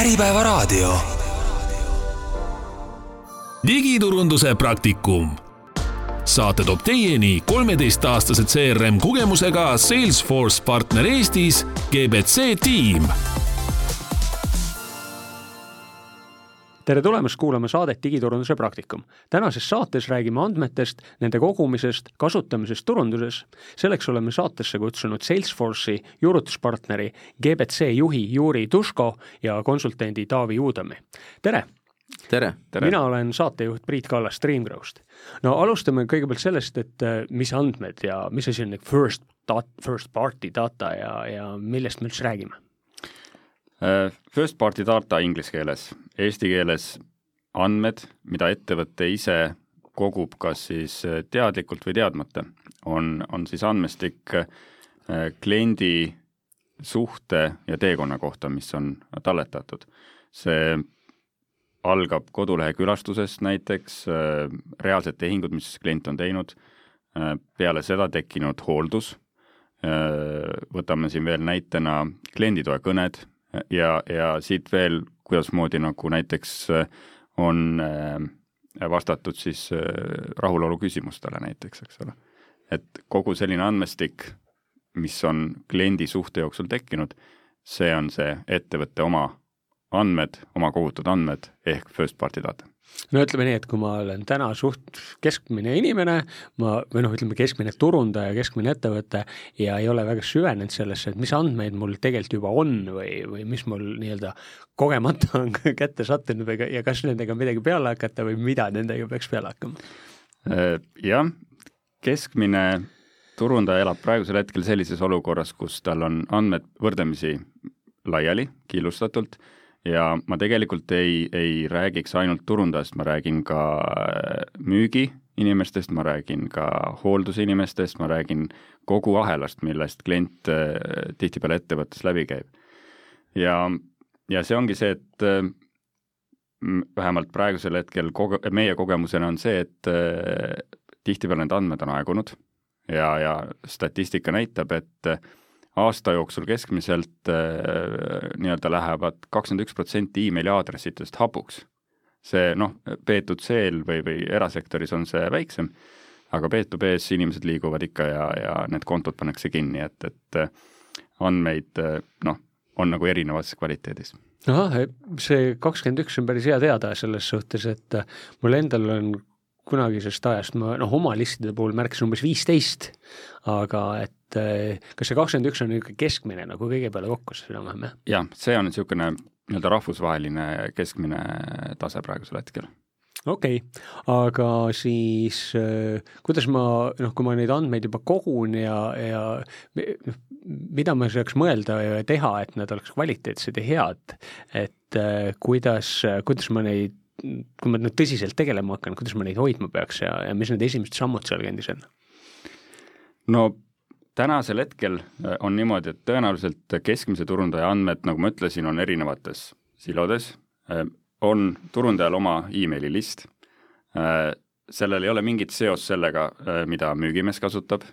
Äripäevaraadio. digiturunduse praktikum. saate toob teieni kolmeteistaastase CRM kogemusega Salesforce partner Eestis GBC tiim tere tulemast kuulama saadet Digiturunduse praktikum. tänases saates räägime andmetest, nende kogumisest, kasutamisest turunduses. selleks oleme saatesse kutsunud Salesforce'i juurutuspartneri GBC juhi Juri Tuško ja konsultendi Taavi Uudami. tere! tere, tere.! mina olen saatejuht Priit Kallas Streamgrowst. no alustame kõigepealt sellest, et äh, mis andmed ja mis asi on first first party data ja, ja millest me üldse räägime first party data inglise keeles, eesti keeles andmed, mida ettevõte ise kogub kas siis äh, teadlikult või teadmata, on, on siis andmestik äh, kliendi suhte ja teekonna kohta, mis on talletatud. see algab kodulehe külastusest näiteks, reaalsed tehingud, mis klient on teinud, peale seda tekkinud hooldus, võtame siin veel näitena klienditoe kõned, ja, ja siit veel, kuidasmoodi nagu näiteks äh, on äh, vastatud siis äh, rahulolu küsimustele näiteks, eks ole. et kogu selline andmestik, mis on kliendi suhte jooksul tekkinud, see on see ettevõtte oma andmed, oma kogutud andmed ehk first party data no ütleme nii, et kui ma olen täna suht keskmine inimene, ma, või noh, ütleme keskmine turundaja, keskmine ettevõte ja ei ole väga süvenenud sellesse, et mis andmeid mul tegelikult juba on või, või mis mul nii-öelda kogemata on kätte sattunud või ja kas nendega midagi peale hakata või mida nendega peaks peale hakkama? Äh, jah, keskmine turundaja elab praegusel hetkel sellises olukorras, kus tal on andmed võrdlemisi laiali, killustatult ja ma tegelikult ei, ei räägiks ainult turundajast, ma räägin ka äh, müügiinimestest, ma räägin ka hooldusinimestest, ma räägin kogu ahelast, millest klient äh, tihtipeale ettevõttes läbi käib. ja, ja see ongi see, et äh, vähemalt praegusel hetkel koge-, meie kogemusena on see, et tihtipeale need andmed on aegunud ja, ja statistika näitab, et aasta jooksul keskmiselt äh, nii-öelda lähevad kakskümmend üks protsenti emaili aadressidest hapuks. see noh, B2C-l või, või erasektoris on see väiksem, aga B2B-s inimesed liiguvad ikka ja, ja need kontod pannakse kinni, et, et äh, andmeid äh, noh, on nagu erinevas kvaliteedis ahah, see kakskümmend üks on päris hea teada selles suhtes, et mul endal on kunagisest ajast ma noh, oma listide puhul märkasin umbes viisteist, aga et eh, kas see kakskümmend üks on niisugune keskmine nagu kõige peale kokku siis enam-vähem, jah? jah, see on niisugune nii-öelda rahvusvaheline keskmine tase praegusel hetkel okei okay., aga siis äh, kuidas ma, noh, kui ma neid andmeid juba kogun ja, ja noh, mida ma saaks mõelda ja teha, et nad oleks kvaliteetsed ja head, et äh, kuidas, kuidas ma neid kui ma nüüd tõsiselt tegelema hakkan, kuidas ma neid hoidma peaks ja, ja mis need esimesed sammud sealkandis on? no tänasel hetkel äh, on niimoodi, et tõenäoliselt keskmise turundaja andmed, nagu ma ütlesin, on erinevates silodes, äh, on turundajal oma emaili list, äh, sellel ei ole mingit seost sellega, mida müügimees kasutab,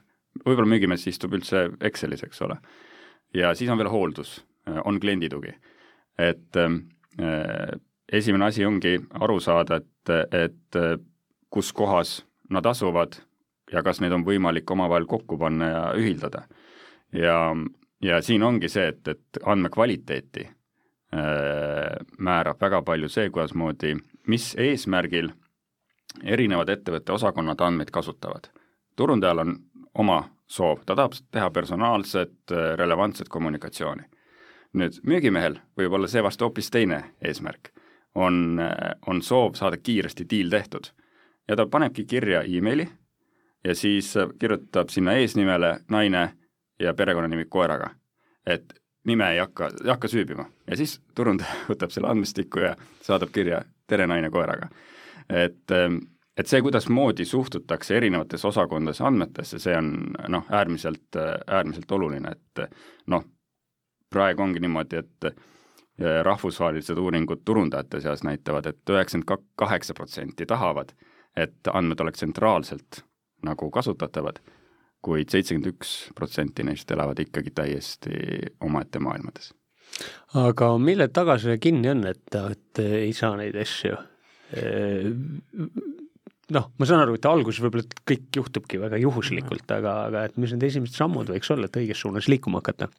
võib-olla müügimees istub üldse Excelis, eks ole. ja siis on veel hooldus, on klienditugi. et esimene asi ongi aru saada, et, et kus kohas nad asuvad ja kas neid on võimalik omavahel kokku panna ja ühildada. ja, ja siin ongi see, et, et andmekvaliteeti äh, määrab väga palju see, kuidasmoodi, mis eesmärgil erinevad ettevõtte osakonnad andmeid kasutavad. turundajal on oma soov, ta tahab teha personaalset, äh, relevantset kommunikatsiooni. nüüd müügimehel võib olla seevastu hoopis teine eesmärk on, on soov saada kiiresti diil tehtud. ja ta panebki kirja emaili ja siis kirjutab sinna eesnimele naine ja perekonnanimi koeraga. et nime ei hakka, ei hakka süübima ja siis turundaja võtab selle andmestiku ja saadab kirja tere naine koeraga. et, et see, kuidasmoodi suhtutakse erinevates osakondades andmetesse, see on noh, äärmiselt, äärmiselt oluline, et noh, praegu ongi niimoodi, et rahvusvahelised uuringud turundajate seas näitavad et, et üheksakümmend kaheksa protsenti tahavad, et andmed oleks tsentraalselt nagu kasutatavad kuid, kuid seitsekümmend üks protsenti neist elavad ikkagi täiesti omaette maailmades aga mille taga see kinni on, et, et ei saa neid asju? noh, ma saan aru, et alguses võib-olla kõik juhtubki väga juhuslikult, aga, aga et mis need esimesed sammud võiks olla, et õiges suunas liikuma hakata?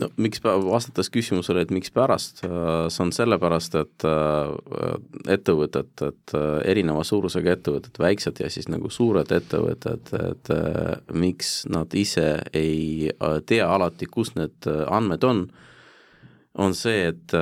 No miks, vastates küsimusele, et mikspärast, äh, see on sellepärast, et äh, ettevõtted, et äh, erineva suurusega ettevõtted, väiksed ja siis nagu suured ettevõtted, et miks nad ise ei tea alati, kus need andmed on, on see, et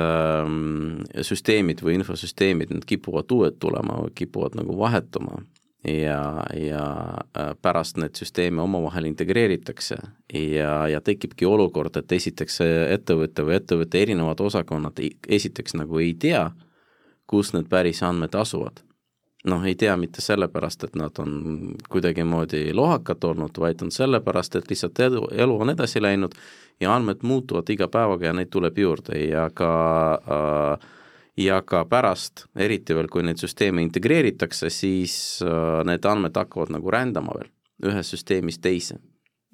süsteemid või infosüsteemid, need kipuvad uued tulema, kipuvad nagu vahetuma ja, ja äh, pärast need süsteeme omavahel integreeritakse ja, ja tekibki olukord, et esiteks ettevõte või ettevõtte erinevad osakonnad esiteks nagu ei tea, kus need päris andmed asuvad. noh, ei tea mitte sellepärast, et nad on kuidagimoodi lohakad olnud, vaid on sellepärast, et lihtsalt edu, elu on edasi läinud ja andmed muutuvad iga päevaga ja neid tuleb juurde ja ka äh, ja ka pärast, eriti veel, kui neid süsteeme integreeritakse, siis äh, need andmed hakkavad nagu rändama veel ühest süsteemist teise.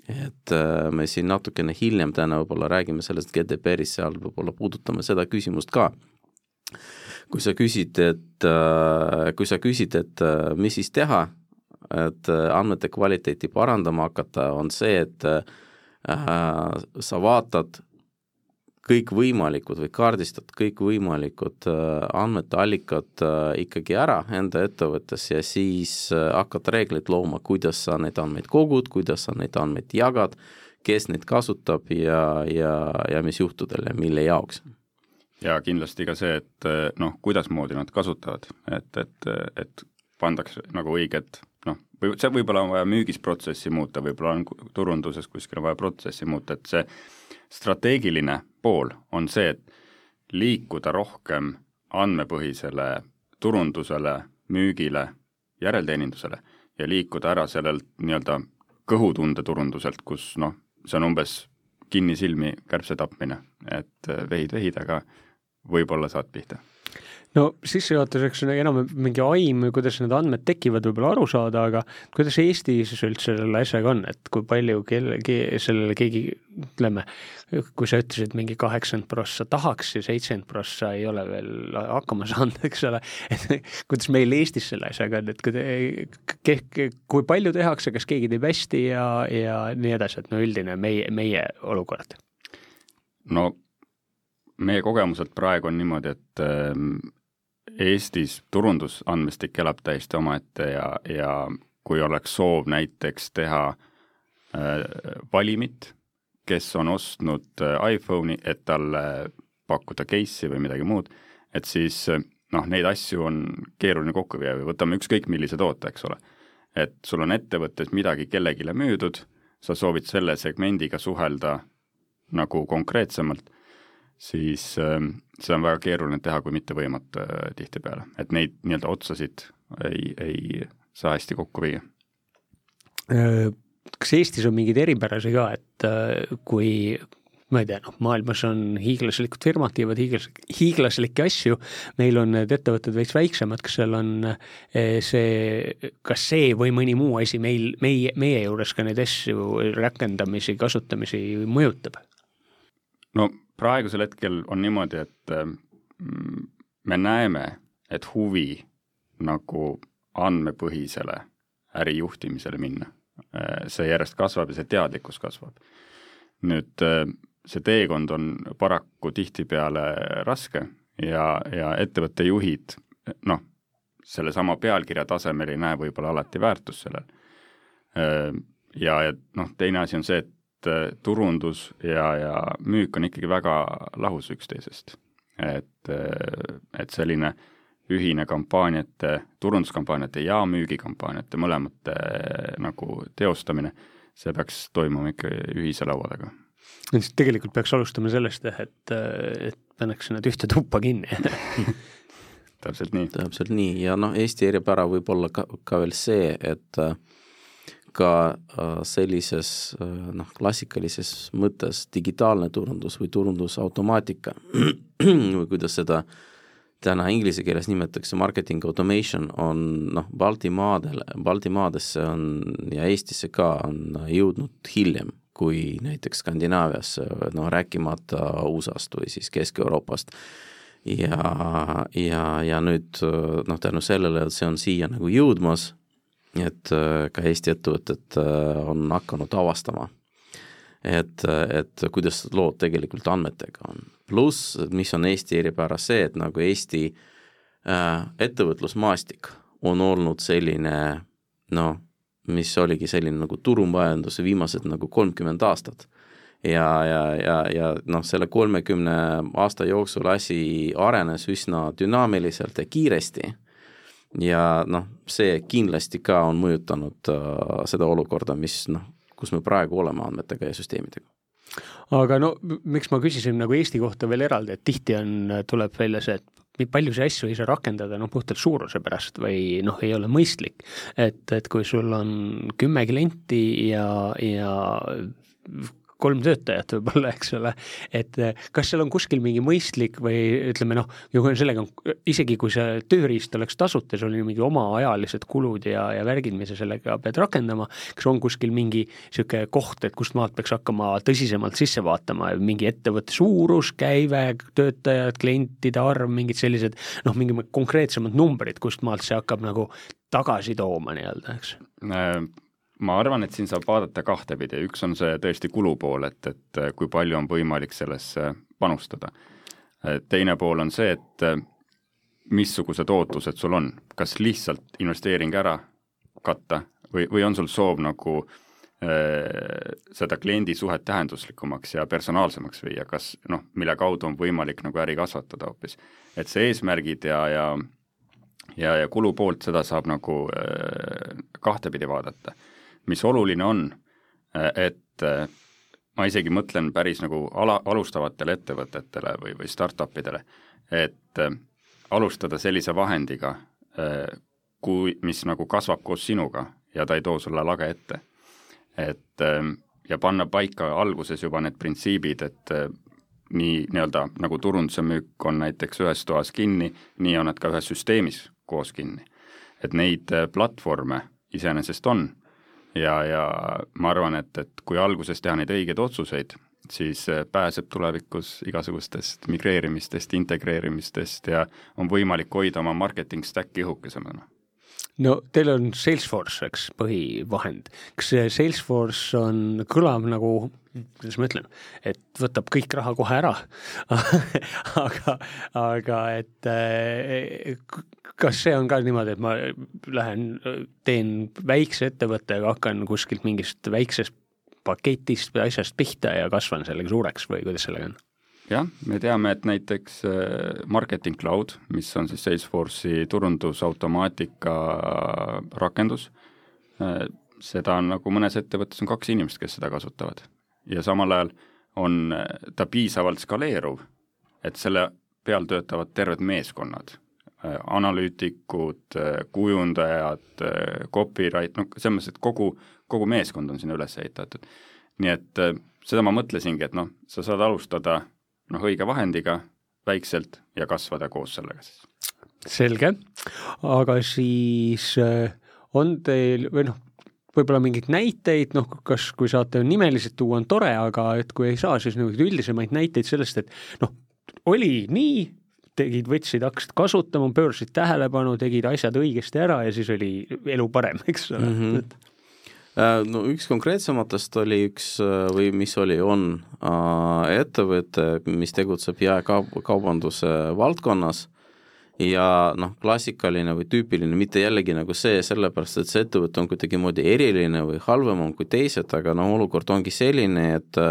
et äh, me siin natukene hiljem täna võib-olla räägime sellest GDPR-ist, seal võib-olla puudutame seda küsimust ka. kui sa küsid, et äh, kui sa küsid, et mis siis teha, et andmete kvaliteeti parandama hakata, on see, et sa vaatad kõikvõimalikud või kaardistad kõikvõimalikud äh, andmete allikad äh, ikkagi ära enda ettevõttes ja siis äh, hakkad reegleid looma, kuidas sa neid andmeid kogud, kuidas sa neid andmeid jagad, kes neid kasutab ja, ja, ja mis juhtudel ja mille jaoks. ja kindlasti ka see, et noh, kuidasmoodi nad kasutavad, et, et, et pandakse nagu õiged noh, või see võib-olla on vaja müügisprotsessi muuta, võib-olla on turunduses kuskil vaja protsessi muuta, et see strateegiline pool on see, et liikuda rohkem andmepõhisele turundusele, müügile, järelteenindusele ja liikuda ära sellelt nii-öelda kõhutundeturunduselt, kus noh, see on umbes kinnisilmi kärbse tapmine, et vehid vehid, aga võib-olla saad pihta no sissejuhatuseks on enam mingi aim, kuidas need andmed tekivad, võib-olla aru saada, aga kuidas Eestis üldse selle asjaga on, et kui palju kellegi, sellele keegi, ütleme, kui sa ütlesid mingi kaheksakümmend prossa tahaks ja seitsekümmend prossa ei ole veel hakkama saanud, eks ole, et kuidas meil Eestis selle asjaga on, et kui palju tehakse, kas keegi teeb hästi ja, ja nii edasi, et no üldine meie, meie olukord? no meie kogemuselt praegu on niimoodi, et Eestis turundusandmestik elab täiesti omaette ja, ja kui oleks soov näiteks teha äh, valimit, kes on ostnud äh, iPhone'i, et talle pakkuda case'i või midagi muud, et siis äh, noh, neid asju on keeruline kokku viia või võtame ükskõik millise toote, eks ole. et sul on ettevõttes midagi kellelegi müüdud, sa soovid selle segmendiga suhelda nagu konkreetsemalt siis ähm, seda on väga keeruline teha, kui mitte võimatu äh, tihtipeale, et neid nii-öelda otsasid ei, ei saa hästi kokku viia. Äh, kas Eestis on mingeid eripärasi ka, et äh, kui ma ei tea, noh, maailmas on hiiglaslikud firmad, teevad hiiglas, hiiglaslikke asju, meil on need ettevõtted veits väiksemad, kas seal on see, kas see või mõni muu asi meil, meie, meie juures ka neid asju, rakendamisi, kasutamisi mõjutab? no praegusel hetkel on niimoodi, et mm, me näeme, et huvi nagu andmepõhisele ärijuhtimisele minna, äh, see järjest kasvab ja see teadlikkus kasvab. nüüd äh, see teekond on paraku tihtipeale raske ja, ja ettevõtte juhid noh, sellesama pealkirja tasemel ei näe võib-olla alati väärtust sellel. Äh, ja, ja noh, teine asi on see, et et äh, turundus ja, ja müük on ikkagi väga lahus üksteisest. et, äh, et selline ühine kampaaniate, turunduskampaaniate ja müügikampaaniate mõlemate äh, nagu teostamine, see peaks toimuma ikka ühise laua taga. siis tegelikult peaks alustama sellest jah, et, et pannakse nad ühte tuppa kinni täpselt nii. täpselt nii ja noh, Eesti eripära võib olla ka, ka veel see, et äh, ka äh, sellises äh, noh, klassikalises mõttes digitaalne turundus või turundusautomaatika või kuidas seda täna inglise keeles nimetatakse marketing automation, on noh, Baltimaadele, Baltimaadesse on ja Eestisse ka on jõudnud hiljem kui näiteks Skandinaavias, noh rääkimata USA-st või siis Kesk-Euroopast. ja, ja, ja nüüd noh, tänu sellele, et see on siia nagu jõudmas, et ka Eesti ettevõtted on hakanud avastama, et, et kuidas lood tegelikult andmetega on. pluss, mis on Eesti eripära, see, et nagu Eesti äh, ettevõtlusmaastik on olnud selline noh, mis oligi selline nagu turumajanduse viimased nagu kolmkümmend aastat. ja, ja, ja, ja noh, selle kolmekümne aasta jooksul asi arenes üsna dünaamiliselt ja kiiresti ja noh, see kindlasti ka on mõjutanud äh, seda olukorda, mis noh, kus me praegu oleme andmetega ja süsteemidega aga no miks ma küsisin nagu Eesti kohta veel eraldi, et tihti on, tuleb välja see, et paljusid asju ei saa rakendada noh, puhtalt suuruse pärast või noh, ei ole mõistlik. et, et kui sul on kümme klienti ja, ja kolm töötajat võib-olla, eks ole, et eh, kas seal on kuskil mingi mõistlik või ütleme noh, sellega on, isegi kui see tööriist oleks tasuta, sul on ju mingi omaajalised kulud ja, ja värgid, mis sa sellega pead rakendama, kas on kuskil mingi niisugune koht, et kust maalt peaks hakkama tõsisemalt sisse vaatama, mingi ettevõtte suurus, käive, töötajad, klientide arv, mingid sellised noh, mingi konkreetsemad numbrid, kust maalt see hakkab nagu tagasi tooma nii-öelda, eks? Äh, ma arvan, et siin saab vaadata kahtepidi, üks on see tõesti kulupool, et, et kui palju on võimalik sellesse panustada. teine pool on see, et missugused ootused sul on, kas lihtsalt investeering ära katta või, või on sul soov nagu äh, seda kliendisuhet tähenduslikumaks ja personaalsemaks viia, kas noh, mille kaudu on võimalik nagu äri kasvatada hoopis. et see eesmärgid ja, ja ja, ja kulupoolt, seda saab nagu äh, kahtepidi vaadata mis oluline on, et ma isegi mõtlen päris nagu ala, alustavatele ettevõtetele või, või startup idele, et alustada sellise vahendiga, kui, mis nagu kasvab koos sinuga ja ta ei too sulle lage ette. et ja panna paika alguses juba need printsiibid, et nii nii-öelda nagu turunduse müük on näiteks ühes toas kinni, nii on nad ka ühes süsteemis koos kinni. et neid platvorme iseenesest on ja, ja ma arvan, et, et kui alguses teha neid õigeid otsuseid, siis äh, pääseb tulevikus igasugustest migreerimistest, integreerimistest ja on võimalik hoida oma marketing stack'i õhukesemana no teil on Salesforce, eks, põhivahend. kas see Salesforce on, kõlab nagu, kuidas ma ütlen, et võtab kõik raha kohe ära aga, aga et eh, kas see on ka niimoodi, et ma lähen, teen väikse ettevõttega, hakkan kuskilt mingist väiksest paketist või asjast pihta ja kasvan sellega suureks või kuidas sellega on? Jah, me teame, et näiteks äh, Marketing Cloud, mis on siis Salesforce'i turundusautomaatika rakendus, äh, seda on nagu mõnes ettevõttes on kaks inimest, kes seda kasutavad. ja samal ajal on äh, ta piisavalt skaleeruv, et selle peal töötavad terved meeskonnad, analüütikud, kujundajad, copyright, noh, selles mõttes, et kogu, kogu meeskond on sinna üles ehitatud. nii et seda ma mõtlesingi, et noh, sa saad alustada noh, õige vahendiga väikselt ja kasvada koos sellega siis. selge, aga siis äh, on teil või noh, võib-olla mingeid näiteid, noh, kas, kui saate nimeliselt tuua, on tore, aga et kui ei saa, siis niisuguseid üldisemaid näiteid sellest, et noh, oli nii, tegid, võtsid, hakkasid kasutama, pöörasid tähelepanu, tegid asjad õigesti ära ja siis oli elu parem, eks ole mm. -hmm no üks konkreetsematest oli üks äh, või mis oli, on äh, ettevõte, mis tegutseb jaekaubanduse valdkonnas. Ja noh, klassikaline või tüüpiline, mitte jällegi nagu see, sellepärast et see ettevõte on kuidagimoodi eriline või halvem kui teised, aga noh, olukord ongi selline, et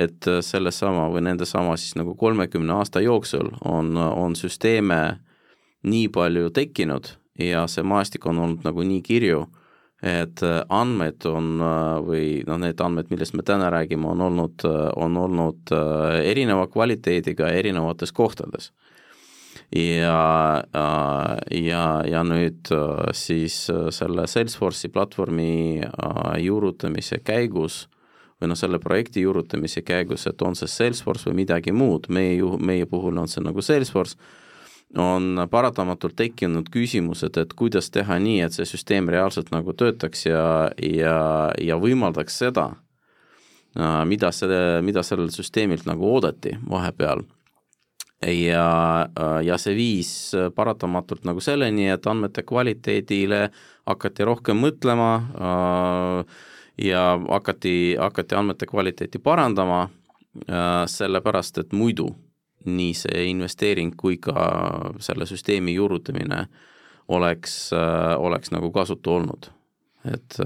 et sellesama või nendesama siis nagu kolmekümne aasta jooksul on, on süsteeme nii palju tekkinud ja see maastik on olnud nagu nii kirju et äh, andmed on äh, või noh, need andmed, millest me täna räägime, on olnud, äh, on olnud erineva kvaliteediga erinevates kohtades. ja, ja, ja nüüd siis selle Salesforce'i platvormi juurutamise käigus või noh, selle projekti juurutamise käigus, et on see Salesforce või midagi muud, meie ju, meie puhul on see nagu Salesforce on paratamatult tekkinud küsimused, et kuidas teha nii, et see süsteem reaalselt nagu töötaks ja, ja, ja võimaldaks seda, mida see, mida sellelt süsteemilt nagu oodati vahepeal. Ja, ja see viis paratamatult nagu selleni, et andmete kvaliteedile hakati rohkem mõtlema ja hakati, hakati andmete kvaliteeti parandama, sellepärast et muidu nii see investeering kui ka selle süsteemi juurutamine oleks, oleks nagu kasutu olnud. et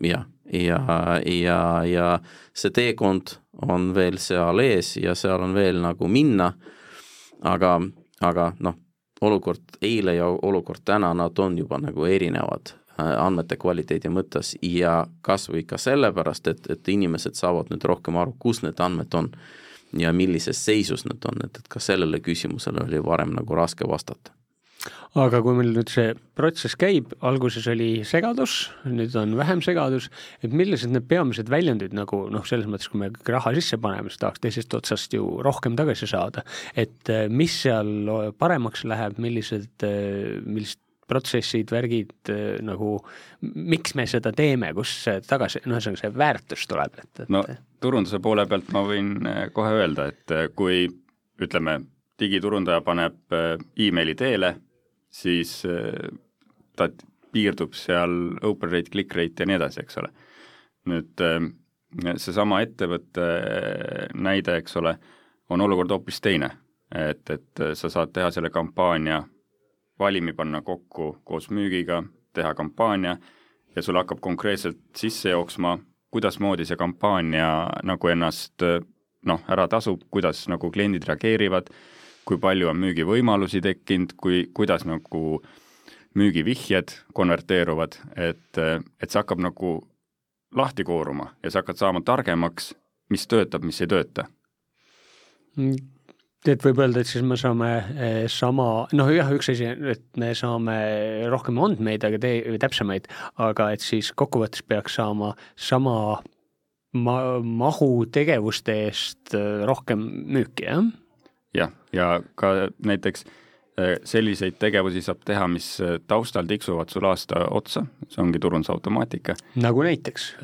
jah, ja, ja, ja see teekond on veel seal ees ja seal on veel nagu minna, aga, aga noh, olukord eile ja olukord täna, nad on juba nagu erinevad äh, andmete kvaliteedi mõttes ja kas või ka sellepärast, et, et inimesed saavad nüüd rohkem aru, kus need andmed on ja millises seisus nad on, et, et ka sellele küsimusele oli varem nagu raske vastata aga kui meil nüüd see protsess käib, alguses oli segadus, nüüd on vähem segadus, et millised need peamised väljundid nagu noh, selles mõttes, kui me raha sisse paneme, siis tahaks teisest otsast ju rohkem tagasi saada. et äh, mis seal paremaks läheb, millised, äh, millised protsessid, värgid äh, nagu, miks me seda teeme, kus see tagasi, noh, ühesõnaga see väärtus tuleb, et, et no turunduse poole pealt ma võin kohe öelda, et kui ütleme, digiturundaja paneb emaili teele, siis äh, ta piirdub seal open rate, click rate ja nii edasi, eks ole. nüüd äh, seesama ettevõtte äh, näide, eks ole, on olukord hoopis teine. et, et sa saad teha selle kampaania, valimi panna kokku koos müügiga, teha kampaania ja sul hakkab konkreetselt sisse jooksma, kuidasmoodi see kampaania nagu ennast noh, ära tasub, kuidas nagu kliendid reageerivad kui palju on müügivõimalusi tekkinud, kui, kuidas nagu müügivihjed konverteeruvad, et, et see hakkab nagu lahti kooruma ja sa hakkad saama targemaks, mis töötab, mis ei tööta. Et võib öelda, et siis me saame eh, sama, noh jah, üks asi, et me saame rohkem andmeid, aga tee-, täpsemaid, aga et siis kokkuvõttes peaks saama sama ma-, mahu tegevuste eest eh, rohkem müüki, jah? jah, ja ka näiteks äh, selliseid tegevusi saab teha, mis taustal tiksuvad sul aasta otsa, see ongi turundusautomaatika. nagu näiteks?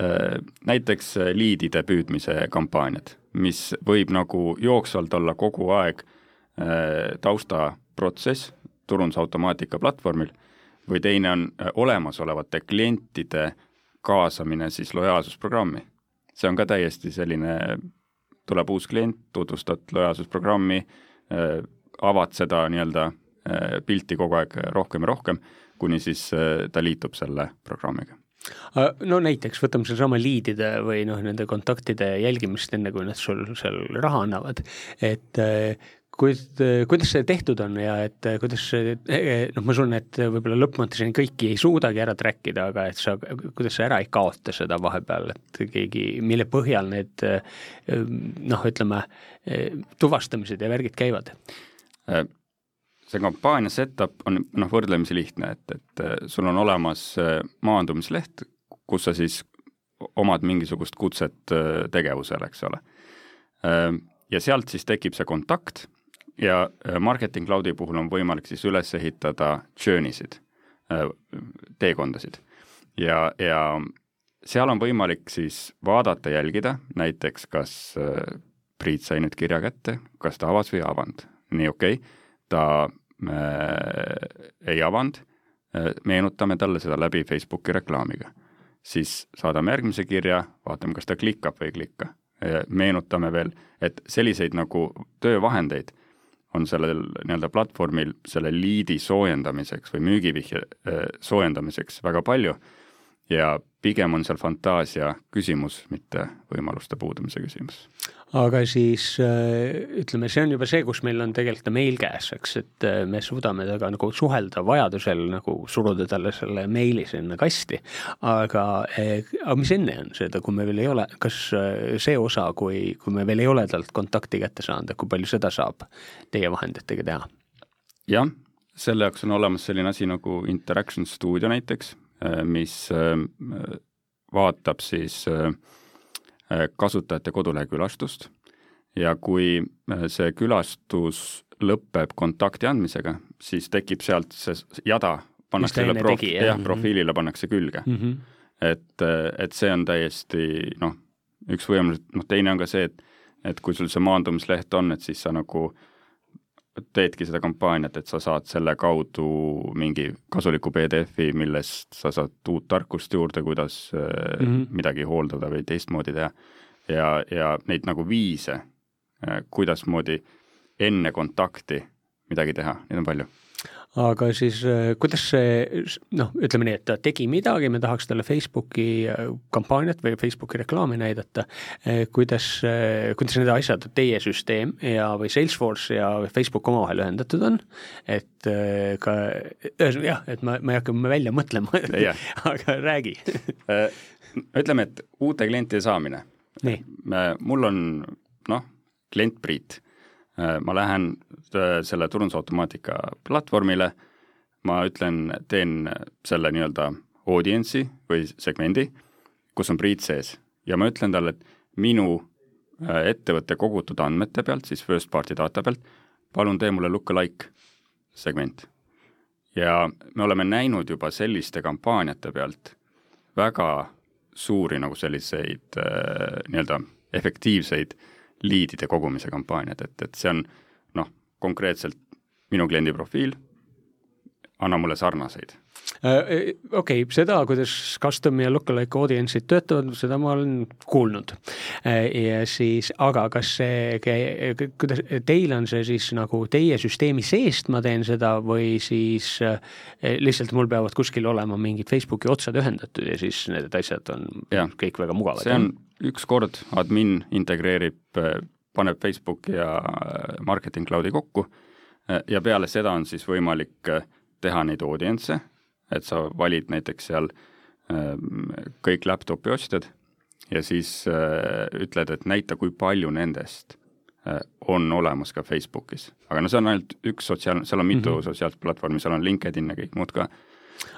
Näiteks liidide püüdmise kampaaniad, mis võib nagu jooksvalt olla kogu aeg taustaprotsess turundusautomaatika platvormil või teine on olemasolevate klientide kaasamine siis lojaalsusprogrammi. see on ka täiesti selline tuleb uus klient, tutvustad lojaalsusprogrammi, äh, avad seda nii-öelda äh, pilti kogu aeg rohkem ja rohkem, kuni siis äh, ta liitub selle programmiga no näiteks võtame sedasama liidide või noh, nende kontaktide jälgimist, enne kui nad sul seal raha annavad, et kuid, kuidas see tehtud on ja et kuidas see, noh, ma usun, et võib-olla lõpmatuseni kõiki ei suudagi ära track ida, aga et sa, kuidas sa ära ei kaota seda vahepeal, et keegi, mille põhjal need noh, ütleme, tuvastamised ja värgid käivad? See kampaania setup on noh, võrdlemisi lihtne, et, et sul on olemas maandumisleht, kus sa siis omad mingisugust kutset tegevusele, eks ole. ja sealt siis tekib see kontakt ja äh, Marketing Cloudi puhul on võimalik siis üles ehitada journey sid, äh, teekondasid. ja, ja seal on võimalik siis vaadata, jälgida näiteks, kas äh, Priit sai nüüd kirja kätte, kas ta avas või ei avanud. nii okei okay., ta äh, ei avanud äh,, meenutame talle seda läbi Facebooki reklaamiga. siis saadame järgmise kirja, vaatame, kas ta klikkab või ei klikka. meenutame veel, et selliseid nagu töövahendeid on sellel nii-öelda platvormil selle liidi soojendamiseks või müügivihje äh, soojendamiseks väga palju ja pigem on seal fantaasia küsimus, mitte võimaluste puudumise küsimus. aga siis äh, ütleme, see on juba see, kus meil on tegelikult meil käes, eks, et äh, me suudame temaga nagu suhelda vajadusel nagu suruda talle selle meili sinna kasti. aga, äh, aga mis enne on seda, kui me veel ei ole, kas see osa, kui, kui me veel ei ole talt kontakti kätte saanud, et kui palju seda saab teie vahenditega teha? jah, selle jaoks on olemas selline asi nagu Interaction Studio näiteks mis äh, vaatab siis äh, kasutajate kodulehel külastust ja kui see külastus lõpeb kontakti andmisega, siis tekib sealt see jada, pannakse selle prof-, jah, mhm. profiilile pannakse külge mm. -hmm. et, et see on täiesti noh, üks võimalus, noh teine on ka see, et et kui sul see maandumisleht on, et siis sa nagu teedki seda kampaaniat, et sa saad selle kaudu mingi kasuliku PDF-i, millest sa saad uut tarkust juurde, kuidas mm -hmm. midagi hooldada või teistmoodi teha. ja, ja neid nagu viise, kuidasmoodi enne kontakti midagi teha, neid on palju aga siis äh, kuidas see noh, ütleme nii, et ta tegi midagi, me tahaks talle Facebooki äh, kampaaniat või Facebooki reklaami näidata, äh, kuidas, kuidas need asjad, teie süsteem ja, või Salesforce ja Facebook omavahel ühendatud on, et ka jah, et ma, ma ei hakka välja mõtlema. Aga räägi. Ütleme, et uute klientide saamine. mul on noh, klient Priit ma lähen äh, selle turundusautomaatika platvormile, ma ütlen, teen selle nii-öelda audience'i või segmendi, kus on Priit sees ja ma ütlen talle, et minu äh, ettevõtte kogutud andmete pealt, siis first party data pealt, palun tee mulle look-alike segment. ja me oleme näinud juba selliste kampaaniate pealt väga suuri nagu selliseid äh, nii-öelda efektiivseid äh, liidide kogumise kampaaniad, et, et see on noh, konkreetselt minu kliendi profiil, anna mulle sarnaseid okei okay,, seda, kuidas custom ja lookalike audience'id töötavad, seda ma olen kuulnud. Äh, ja siis, aga kas see, kuidas, teil on see siis nagu teie süsteemi seest ma teen seda või siis äh, lihtsalt mul peavad kuskil olema mingid Facebooki otsad ühendatud ja siis need asjad on ja. kõik väga mugavad? see on üks kord admin integreerib, paneb Facebooki ja Marketing Cloudi kokku ja peale seda on siis võimalik teha neid audience'e, et sa valid näiteks seal kõik laptopi ostjad ja siis ütled, et näita, kui palju nendest on olemas ka Facebookis. aga no see on ainult üks sotsiaal, seal on mitu mm -hmm. sotsiaalset platvormi, seal on LinkedIn ja kõik muud ka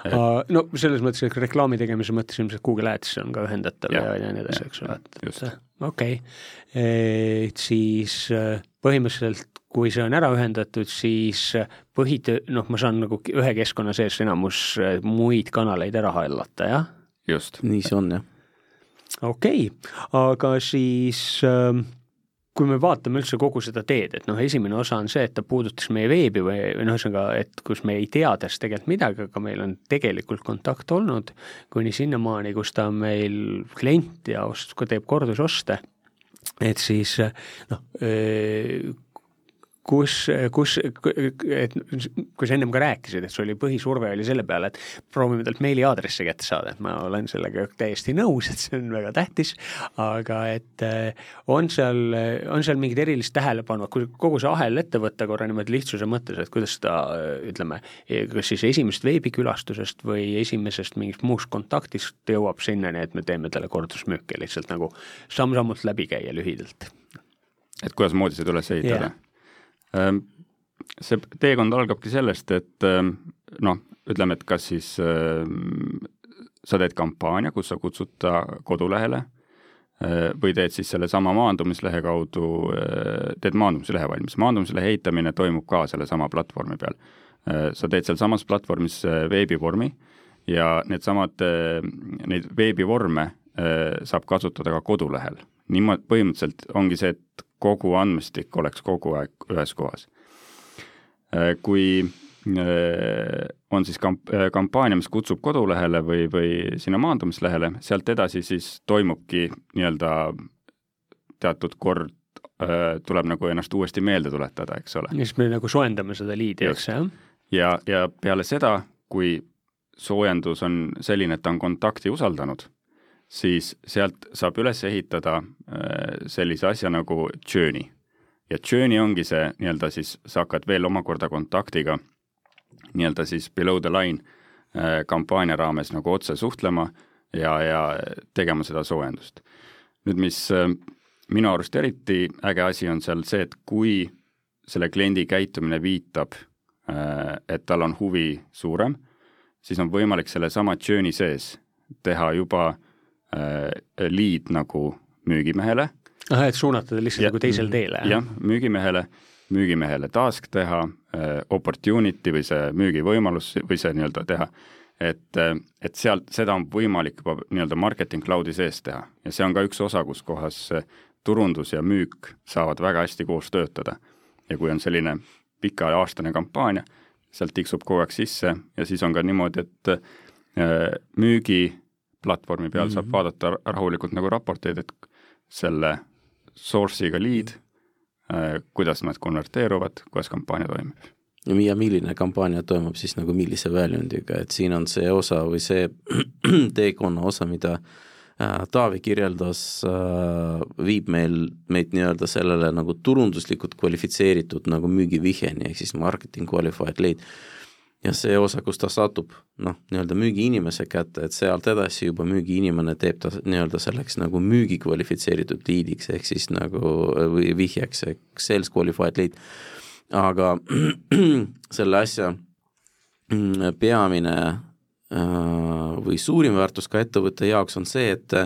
et... no selles mõttes, et reklaami tegemise mõttes ilmselt Google Ads on ka ühendatav ja, ja, ja nii edasi, eks ole, et, okei okay., siis äh, põhimõtteliselt kui see on ära ühendatud, siis põhitöö, noh, ma saan nagu ühe keskkonna sees enamus äh, muid kanaleid ära hallata, jah? just. nii see on, jah. okei okay., aga siis äh, kui me vaatame üldse kogu seda teed, et noh, esimene osa on see, et ta puudutas meie veebi või, või noh, ühesõnaga, et kus me ei teades tegelikult midagi, aga meil on tegelikult kontakt olnud kuni sinnamaani, kus ta on meil klient ja ost-, teeb kordusoste, et siis noh, kus, kus, et kui sa ennem ka rääkisid, et sul oli põhisurve oli selle peale, et proovime talt meiliaadressi kätte saada, et ma olen sellega täiesti nõus, et see on väga tähtis, aga et eh, on seal, on seal mingit erilist tähelepanu, kui kogu see ahel ette võtta korra niimoodi lihtsuse mõttes, et kuidas ta ütleme, kas siis esimesest veebikülastusest või esimesest mingist muust kontaktist jõuab sinnani, et me teeme talle kordusmüüki lihtsalt nagu samm-sammult läbi käia lühidalt et kuidasmoodi seda üles ehitada yeah.? Ehm, see teekond algabki sellest, et ehm, noh, ütleme, et kas siis ehm, sa teed kampaania, kus sa kutsud ta kodulehele või teed siis sellesama maandumislehe kaudu, teed maandumislehe valmis. maandumislehe ehitamine toimub ka sellesama platvormi peal. sa teed sealsamas platvormis veebivormi ja needsamad, neid veebivorme saab kasutada ka kodulehel. niimoodi, põhimõtteliselt ongi see, et kogu andmestik oleks kogu aeg ühes kohas. Äh, kui äh, on siis kamp-, äh, kampaania, mis kutsub kodulehele või, või sinna maandumislehele, sealt edasi siis toimubki nii-öelda teatud kord tuleb nagu ennast uuesti meelde tuletada, eks ole. ja siis me nagu soojendame seda liidi, eks, jah? ja, ja peale seda, kui soojendus on selline, et ta on kontakti usaldanud siis sealt saab üles ehitada äh, sellise asja nagu journey. ja journey ongi see nii-öelda siis, sa hakkad veel omakorda kontaktiga nii-öelda siis below the line äh, kampaania raames nagu otse suhtlema ja, ja tegema seda soojendust. nüüd, mis äh, minu arust eriti äge asi on seal see, et kui selle kliendi käitumine viitab, et tal on huvi suurem, siis on võimalik sellesama journey sees teha juba äh, lead nagu müügimehele. ahah, et suunata ta lihtsalt ja, nagu teisele teele? jah, müügimehele, müügimehele task teha äh,, opportunity või see müügivõimalus või see nii-öelda teha et, et sealt, seda on võimalik juba nii-öelda marketing cloud'i sees teha ja see on ka üks osa, kus kohas turundus ja müük saavad väga hästi koos töötada. ja kui on selline pikaaastane kampaania, sealt tiksub kogu aeg sisse ja siis on ka niimoodi, et äh, müügiplatvormi peal mm -hmm. saab mhm. vaadata rahulikult nagu raporteid, et selle source'iga lead, äh, kuidas nad konverteeruvad, kuidas kampaania toimib ja milline kampaania toimub siis nagu millise väljundiga, et siin on see osa või see teekonna osa, mida äh, Taavi kirjeldas äh,, viib meil, meid nii-öelda sellele nagu turunduslikult kvalifitseeritud nagu müügivihjeni, ehk siis marketing qualified lead. Ja see osa, kus ta satub noh, nii-öelda müügiinimese kätte, et sealt edasi juba müügiinimene teeb ta nii-öelda selleks nagu müügi kvalifitseeritud liidiks, ehk siis nagu või vihjeks, sales qualified lead. Aga selle asja mm, peamine äh, või suurim väärtus ka ettevõtte jaoks on see, et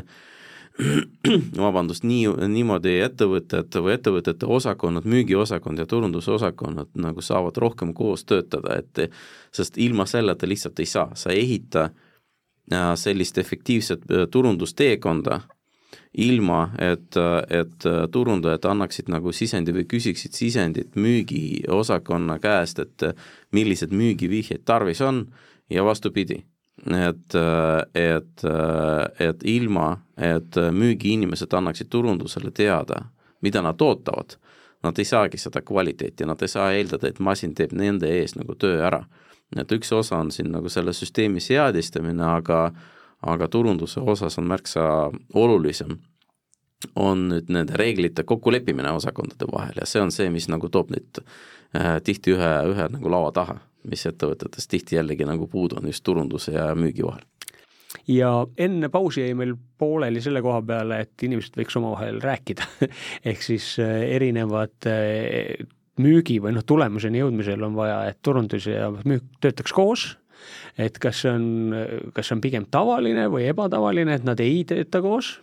vabandust, nii, niimoodi ettevõtted või ettevõtete osakonnad, müügiosakond ja turundusosakonnad nagu saavad rohkem koos töötada, et sest ilma selleta lihtsalt ei saa, sa ei ehita äh, sellist efektiivset äh, turundusteekonda ilma, et, et turundajad annaksid nagu sisendi või küsiksid sisendit müügiosakonna käest, et millised müügivihjeid tarvis on ja vastupidi. Et, et, et ilma, et müügiinimesed annaksid turundusele teada, mida nad ootavad, nad ei saagi seda kvaliteeti, nad ei saa eeldada, et masin teeb nende ees nagu töö ära. et üks osa on siin nagu selle süsteemi seadistamine, aga aga turunduse osas on märksa olulisem, on nüüd nende reeglite kokkuleppimine osakondade vahel ja see on see, mis nagu toob nüüd äh, tihti ühe, ühe nagu laua taha, mis ettevõtetes tihti jällegi nagu puudu on just turunduse ja müügi vahel. Ja enne pausi jäi meil pooleli selle koha peale, et inimesed võiks omavahel rääkida. Ehk siis äh, erinevad äh, müügi või noh, tulemuseni jõudmisel on vaja, et turundus ja müük töötaks koos. Et kas see on, kas see on pigem tavaline või ebatavaline, et nad ei tööta koos?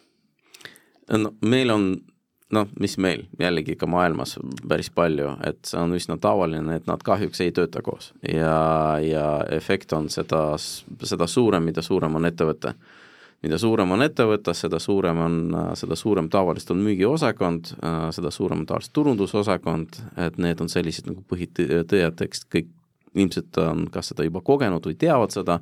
no meil on noh, mis meil jällegi ka maailmas päris palju, et see on üsna tavaline, et nad kahjuks ei tööta koos ja, ja efekt on seda, seda suurem, mida suurem on ettevõte. mida suurem on ettevõte, seda suurem on, seda suurem tavaliselt on müügiosakond, seda suurem on tavaliselt turundusosakond, et need on sellised nagu põhitõed, eks kõik ilmselt on kas seda juba kogenud või teavad seda,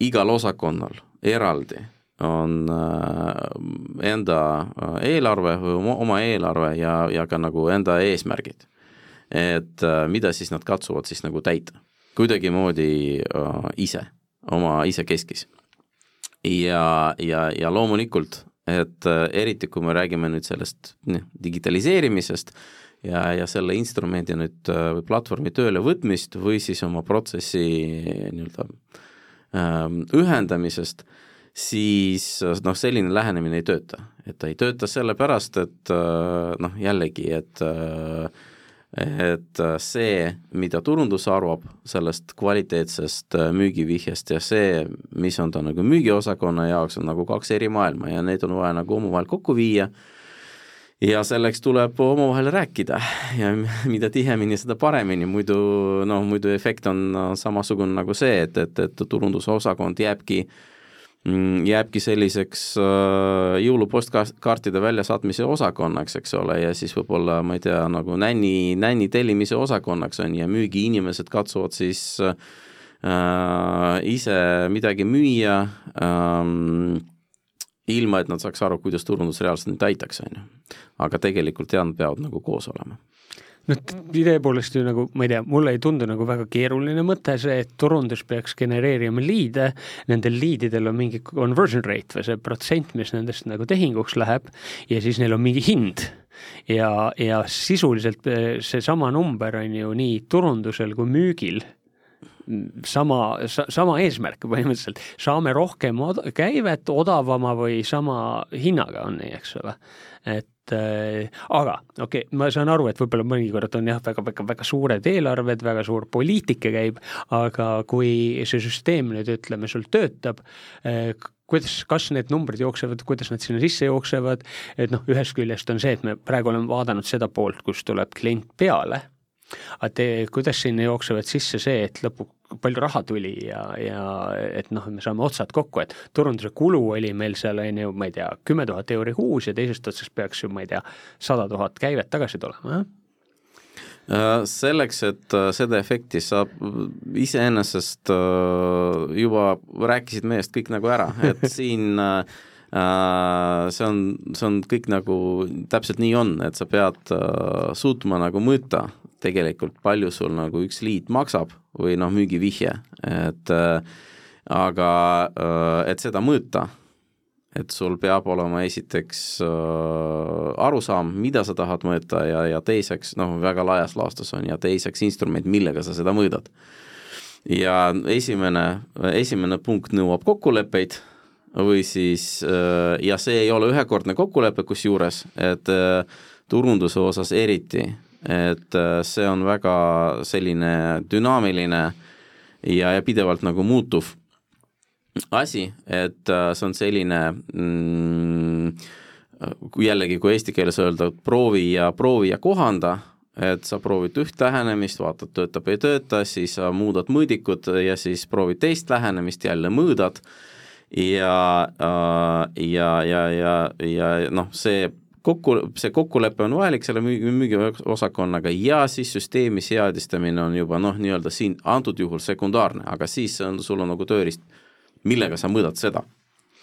igal osakonnal eraldi on äh, enda äh, eelarve või oma eelarve ja, ja ka nagu enda eesmärgid. et äh, mida siis nad katsuvad siis nagu täita, kuidagimoodi ise, oma isekeskis. ja, ja, ja loomulikult, et eriti kui me räägime nüüd sellest noh, digitaliseerimisest, ja, ja selle instrumendi nüüd või platvormi tööle võtmist või siis oma protsessi nii-öelda ähm, ühendamisest, siis noh, selline lähenemine ei tööta. et ta ei tööta sellepärast, et äh, noh, jällegi, et äh, et see, mida turundus arvab sellest kvaliteetsest müügivihjest ja see, mis on ta nagu müügiosakonna jaoks, on nagu kaks eri maailma ja need on vaja nagu omavahel kokku viia. Ja selleks tuleb omavahel rääkida. Ja mida tihemini, seda paremini, muidu noh, muidu efekt on samasugune nagu see, et, et, et turundusosakond jääbki mm, jääbki selliseks äh, jõulupostkaartide väljasaatmise osakonnaks, eks ole, ja siis võib-olla, ma ei tea, nagu nänni, nänni tellimise osakonnaks on ja müügiinimesed katsuvad siis äh, ise midagi müüa ähm, ilma, et nad saaks aru, kuidas turundus reaalselt neid aitaks, on ju. aga tegelikult jah, nad peavad nagu koos olema noh, idee poolest ju nagu, ma ei tea, mulle ei tundu nagu väga keeruline mõte see, et turundus peaks genereerima liide, nendel liididel on mingi conversion rate või see protsent, mis nendest nagu tehinguks läheb ja siis neil on mingi hind. ja, ja sisuliselt eh, seesama number on ju nii turundusel kui müügil sama, sama eesmärk põhimõtteliselt, saame rohkem od käivet odavama või sama hinnaga on nii, eks ole. et äh, aga okei okay,, ma saan aru, et võib-olla mõnikord on jah, väga, väga, väga suured eelarved, väga suur poliitika käib, aga kui see süsteem nüüd ütleme, sul töötab äh,, kuidas, kas need numbrid jooksevad, kuidas nad sinna sisse jooksevad, et noh, ühest küljest on see, et me praegu oleme vaadanud seda poolt, kus tuleb klient peale aga te, kuidas sinna jooksevad sisse see, et lõpuks palju raha tuli ja, ja et noh, me saame otsad kokku, et turunduse kulu oli meil seal on ju, ma ei tea, kümme tuhat euri kuus ja teisest otsast peaks ju, ma ei tea, sada tuhat käivet tagasi tulema, jah? Äh, selleks, et äh, seda efekti saab iseenesest äh, juba rääkisid meest kõik nagu ära, et siin see on, see on kõik nagu täpselt nii on, et sa pead suutma nagu mõõta tegelikult, palju sul nagu üks liit maksab või noh, müügivihje, et aga et seda mõõta et sul peab olema esiteks äh, arusaam, mida sa tahad mõõta ja, ja teiseks, noh, väga laias laastus on, ja teiseks instrument, millega sa seda mõõdad. ja esimene, esimene punkt nõuab kokkuleppeid või siis äh,, ja see ei ole ühekordne kokkulepe kusjuures, et äh, turunduse osas eriti, et äh, see on väga selline dünaamiline ja, ja pidevalt nagu muutuv asi, et äh, see on selline mm, jällegi, kui eesti keeles öelda, proovi ja proovi ja kohanda, et sa proovid üht lähenemist, vaatad, töötab, ei tööta, siis sa muudad mõõdikud ja siis proovid teist lähenemist, jälle mõõdad. Ja, äh, ja, ja, ja, ja noh, see kokku, see kokkulepe on vajalik selle müügi, müügiosakonnaga ja siis süsteemi seadistamine on juba noh, nii-öelda siin antud juhul sekundaarne, aga siis on, sul on nagu tööriist millega sa mõõdad seda?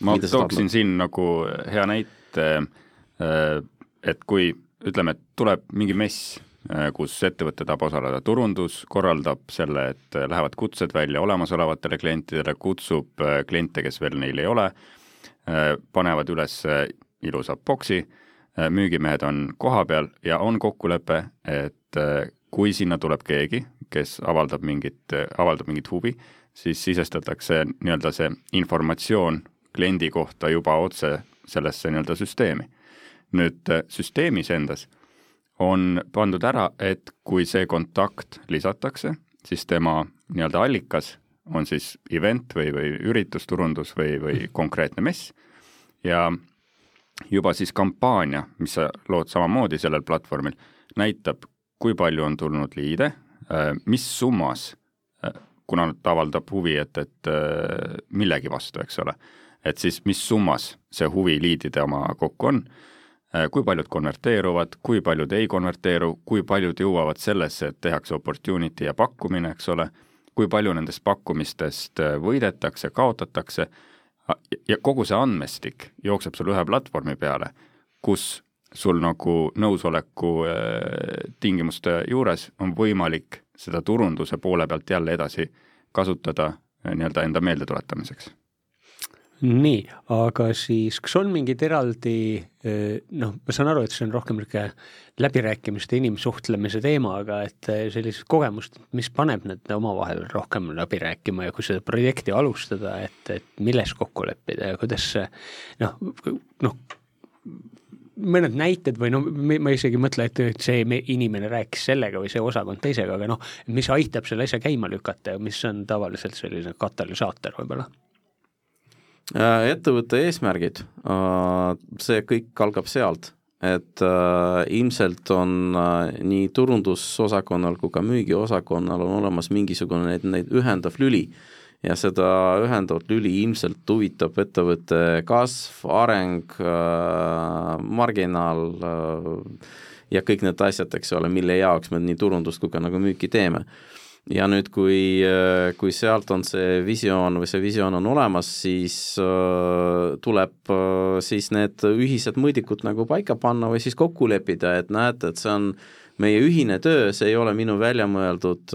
ma tooksin siin nagu hea näite, äh, et kui ütleme, et tuleb mingi mess, äh, kus ettevõte tahab osaleda, turundus korraldab selle, et lähevad kutsed välja olemasolevatele klientidele, kutsub äh, kliente, kes veel neil ei ole, panevad üles ilusa boksi, müügimehed on kohapeal ja on kokkulepe, et kui sinna tuleb keegi, kes avaldab mingit, avaldab mingit huvi, siis sisestatakse nii-öelda see informatsioon kliendi kohta juba otse sellesse nii-öelda süsteemi. nüüd äh, süsteemis endas on pandud ära, et kui see kontakt lisatakse, siis tema nii-öelda allikas on siis event või, või üritusturundus või, või konkreetne mess ja juba siis kampaania, mis sa lood samamoodi sellel platvormil, näitab, kui palju on tulnud liide, äh, mis summas äh, kuna ta avaldab huvi, et, et äh, millegi vastu, eks ole, et siis mis summas see huvi liidide oma kokku on, kui paljud konverteeruvad, kui paljud ei konverteeru, kui paljud jõuavad sellesse, et tehakse opportunity ja pakkumine, eks ole, kui palju nendest pakkumistest võidetakse, kaotatakse ja kogu see andmestik jookseb sul ühe platvormi peale, kus sul nagu nõusoleku tingimuste juures on võimalik seda turunduse poole pealt jälle edasi kasutada eh, nii-öelda enda meeldetuletamiseks nii, aga siis kas on mingid eraldi eh, noh, ma saan aru, et see on rohkem niisugune läbirääkimiste, inimsuhtlemise teema, aga et eh, sellist kogemust, mis paneb need omavahel rohkem läbi rääkima ja kui seda projekti alustada, et, et milles kokku leppida ja kuidas see noh, noh, mõned näited või no ma isegi ei mõtle, et see inimene rääkis sellega või see osakond teisega, aga noh, mis aitab selle asja käima lükata ja mis on tavaliselt selline katalüsaator võib-olla? Äh, ettevõtte eesmärgid, äh, see kõik algab sealt, et äh, ilmselt on nii turundusosakonnal kui ka müügiosakonnal on olemas mingisugune neid, neid ühendav lüli ja seda ühendavat lüli ilmselt huvitab ettevõtte kasv, areng marginaal ja kõik need asjad, eks ole, mille jaoks me nii turundust kui ka nagu müüki teeme. Ja nüüd, kui, äh, kui sealt on see visioon või see visioon on olemas, siis äh, tuleb äh, siis need ühised mõõdikud nagu paika panna või siis kokku leppida, et näete, et see on meie ühine töö, see ei ole minu välja mõeldud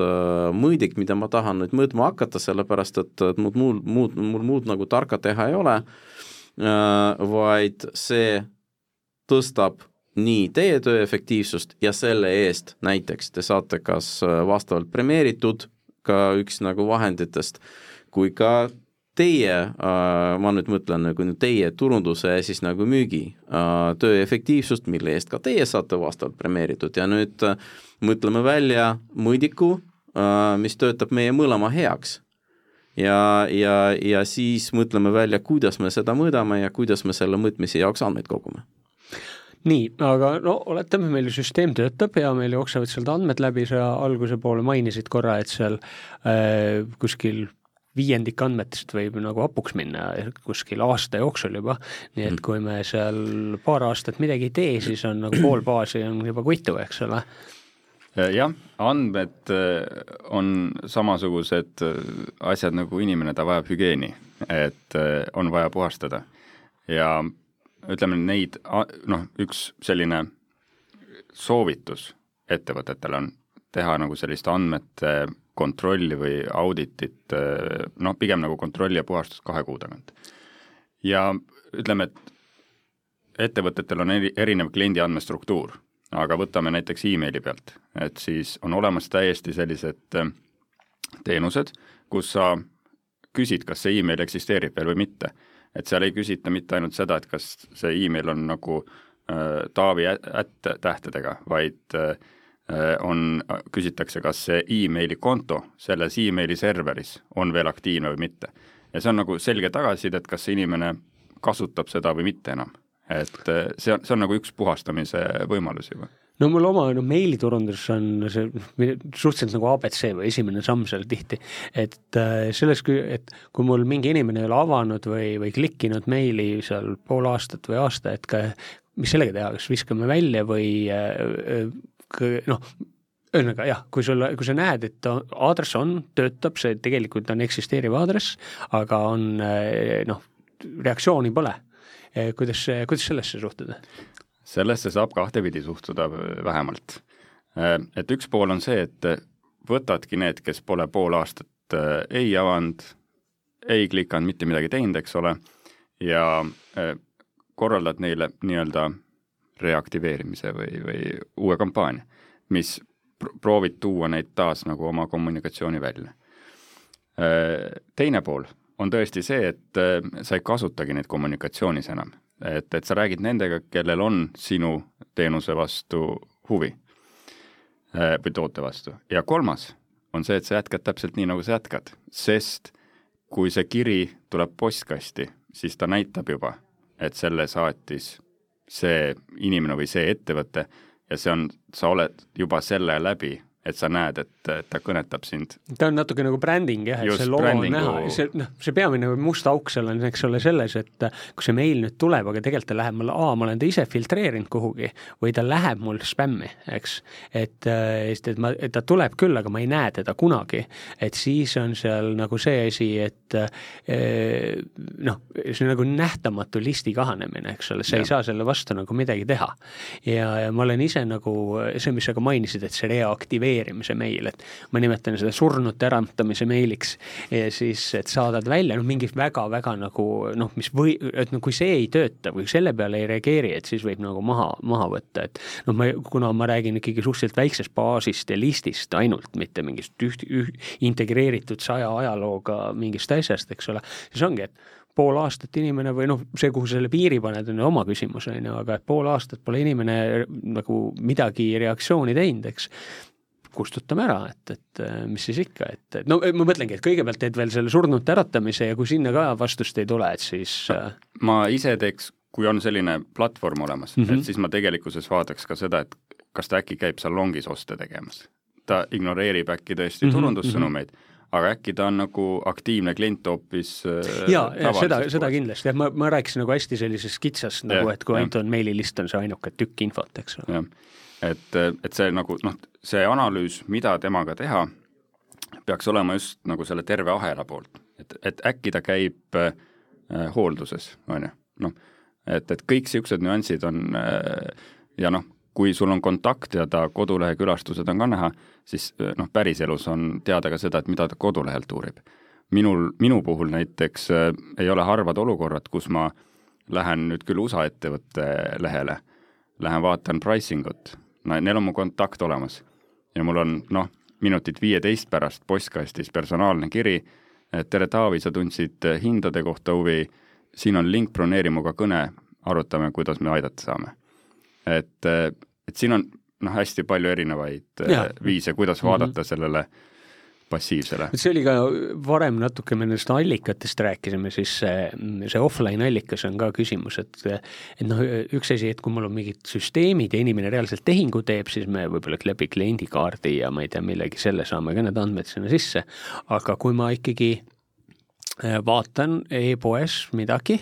mõõdik, mida ma tahan nüüd mõõtma hakata, sellepärast et, mul muud, muud, mul muud nagu tarka teha ei ole vaid see tõstab nii teie töö efektiivsust ja selle eest näiteks te saate kas äh, vastavalt premeeritud, ka üks nagu vahenditest, kui ka teie, äh, ma nüüd mõtlen nagu teie turunduse ja siis nagu müügi äh, töö efektiivsust, mille eest ka teie saate vastavalt premeeritud ja nüüd mõtleme välja mõõdiku, mis töötab meie mõlema heaks. ja, ja, ja siis mõtleme välja, kuidas me seda mõõdame ja kuidas me selle mõõtmise jaoks andmeid kogume nii, aga no oletame, meil süsteem töötab ja meil jooksevad sealt andmed läbi, sa alguse poole mainisid korra, et seal äh, kuskil viiendik andmetest võib nagu hapuks minna kuskil aasta jooksul juba, nii et kui me seal paar aastat midagi ei tee, siis on nagu pool baasi on juba kuitu, eks ole. Jah, andmed äh, on samasugused äh, asjad nagu inimene, ta vajab hügieeni, et äh, on vaja puhastada. ja ütleme neid, noh, üks selline soovitus ettevõtetele on teha nagu sellist andmete kontrolli või auditit, noh, pigem nagu kontrolli ja puhastust kahe kuu tagant. ja ütleme, et ettevõtetel on eri, erinev kliendi andmestruktuur aga võtame näiteks emaili pealt, et siis on olemas täiesti sellised äh, teenused, kus sa küsid, kas see email eksisteerib veel või mitte. Et seal ei küsita mitte ainult seda, et kas see email on nagu äh, Taavi ätt tähtedega, vaid äh, on, küsitakse, kas see emaili konto selles emaili serveris on veel aktiivne või mitte. ja see on nagu selge tagasiside, et kas see inimene kasutab seda või mitte enam et äh, see on, see on nagu üks puhastamise võimalus juba no mul oma no, meiliturundus on see suhteliselt nagu abc või esimene samm seal tihti, et äh, selles, et kui mul mingi inimene ei ole avanud või, või klikkinud meili seal pool aastat või aasta, et ka mis sellega teha, kas viskame välja või äh, noh, ühesõnaga jah, kui sul, kui sa näed, et aadress on, töötab, see tegelikult on eksisteeriv aadress, aga on äh, noh, reaktsiooni pole kuidas, kuidas sellesse suhtuda? Sellesse saab kahtepidi suhtuda vähemalt. Eh, et üks pool on see, et võtadki need, kes pole pool aastat ei avanud, ei klikanud, mitte midagi teinud, eks ole, ja korraldad neile nii-öelda reaktiveerimise või, või uue kampaania, mis proovid tuua neid taas nagu oma kommunikatsiooni välja. Teine pool on tõesti see, et äh, sa ei kasutagi neid kommunikatsioonis enam. Et, et sa räägid nendega, kellel on sinu teenuse vastu huvi äh, või toote vastu. ja kolmas on see, et sa jätkad täpselt nii, nagu sa jätkad, sest kui see kiri tuleb postkasti, siis ta näitab juba, et selle saatis see inimene või see ettevõte ja see on, sa oled juba selle läbi et sa näed, et ta kõnetab sind. ta on natuke nagu bränding jah, et see logo on näha, see noh, see peamine must auk seal on, eks ole, selles, et kui see meil nüüd tuleb, aga tegelikult ta läheb mulle, aa, ma olen ta ise filtreerinud kuhugi või ta läheb mul spämmi, eks. et, sest et ma, et ta tuleb küll, aga ma ei näe teda kunagi. et siis on seal nagu see asi, et noh, see on nagu nähtamatu listi kahanemine, eks ole, sa ja. ei saa selle vastu nagu midagi teha. ja, ja ma olen ise nagu, see, mis sa ka mainisid, et see reaktiveerimine, aktiveerimise meil, et ma nimetan seda surnute ärandamise meiliks ja siis, et saadad välja noh, mingi väga-väga nagu noh, mis või, et no kui see ei tööta või selle peale ei reageeri, et siis võib nagu maha, maha võtta, et noh, ma, kuna ma räägin ikkagi suhteliselt väiksest baasist ja listist ainult, mitte mingist üht, üht integreeritud saja ajalooga mingist asjast, eks ole, siis ongi, et pool aastat inimene või noh, see, kuhu selle piiri paned, on ju oma küsimus, on ju, aga et pool aastat pole inimene nagu midagi reaktsiooni teinud, eks kustutame ära, et, et äh, mis siis ikka, et, et no ma mõtlengi, et kõigepealt teed veel selle surnute äratamise ja kui sinna ka vastust ei tule, et siis äh, ma ise teeks, kui on selline platvorm olemas mm, -hmm. et mhm. siis ma tegelikkuses vaataks ka seda, et kas ta äkki käib salongis oste tegemas. ta ignoreerib äkki tõesti mm -hmm. turundussõnumeid mm, -hmm aga äkki ta on nagu aktiivne klient hoopis äh, jaa, ja seda, seda kindlasti, jah, ma, ma rääkisin nagu hästi sellisest kitsast nagu, et kui ainult on meililist, on see ainuke tükk infot, eks ole et, et see nagu noh, see analüüs, mida temaga teha, peaks olema just nagu selle terve ahela poolt, et, et äkki ta käib äh, hoolduses, on ju, noh, et, et kõik niisugused nüansid on äh, ja noh, kui sul on kontakt ja ta kodulehe külastused on ka näha, siis äh, noh, päriselus on teada ka seda, et mida ta kodulehelt uurib. minul, minu puhul näiteks äh, ei ole harvad olukorrad, kus ma lähen nüüd küll USA ettevõtte lehele, lähen vaatan pricing ut neil on mu kontakt olemas. ja mul on noh, minutit viieteist pärast postkastis personaalne kiri, et tere, Taavi, sa tundsid hindade kohta huvi, siin on link, broneeri minuga kõne, arutame, kuidas me aidata saame. et, et siin on noh, hästi palju erinevaid ja. viise, kuidas vaadata mm -hmm. sellele passiivsele. see oli ka varem natuke, me nendest allikatest rääkisime, siis see, see offline allikas on ka küsimus, et et noh, üks asi, et kui mul on mingid süsteemid ja inimene reaalselt tehingu teeb, siis me võib-olla läbi kliendikaardi ja ma ei tea, millegi selle saame ka need andmed sinna sisse, aga kui ma ikkagi äh, vaatan e-poes midagi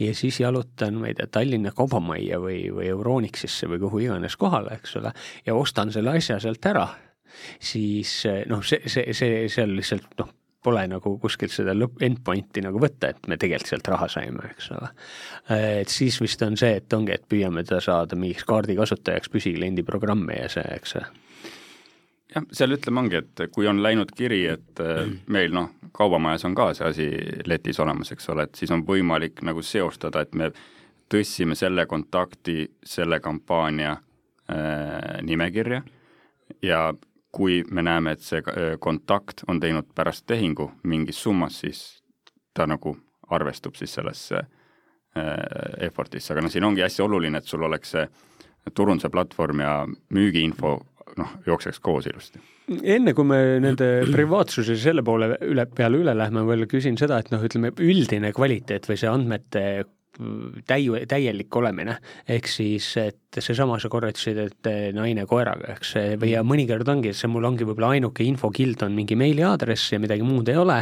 ja siis jalutan, ma ei tea, Tallinna Kaubamajja või, või Euronixisse või kuhu iganes kohale, eks ole, ja ostan selle asja sealt ära siis eh, noh, see, see, see seal lihtsalt noh, pole nagu kuskilt seda lõpp, endpoint'i nagu võtta, et me tegelikult sealt raha saime, eks ole. et siis vist on see, et ongi, et püüame ta saada mingiks kaardikasutajaks püsikliendi programmi ja see, eks jah, seal ütleme ongi, et kui on läinud kiri, et eh, meil noh, kaubamajas on ka see asi letis olemas, eks ole, et siis on võimalik nagu seostada, et me tõstsime selle kontakti selle kampaania äh, nimekirja ja kui me näeme, et see äh, kontakt on teinud pärast tehingu mingis summas, siis ta nagu arvestub siis sellesse äh, effort'isse, aga noh, siin ongi hästi oluline, et sul oleks see turunduse platvorm ja müügiinfo noh, jookseks koos ilusti. enne kui me nende privaatsuse selle poole üle, peale üle lähme, veel küsin seda, et noh, ütleme üldine kvaliteet või see andmete täi-, täielik olemine, ehk siis, et seesama, sa korra ütlesid, et naine koeraga, eks, või ja mõnikord ongi, et see mul ongi võib-olla ainuke infokild on mingi meiliaadress ja midagi muud ei ole,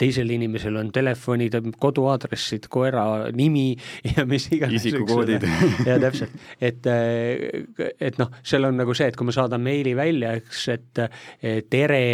teisel inimesel on telefonid, koduaadressid, koera nimi ja mis iganes. isikukoodid. ja täpselt, et, et noh, seal on nagu see, et kui ma saadan meili välja, eks, et tere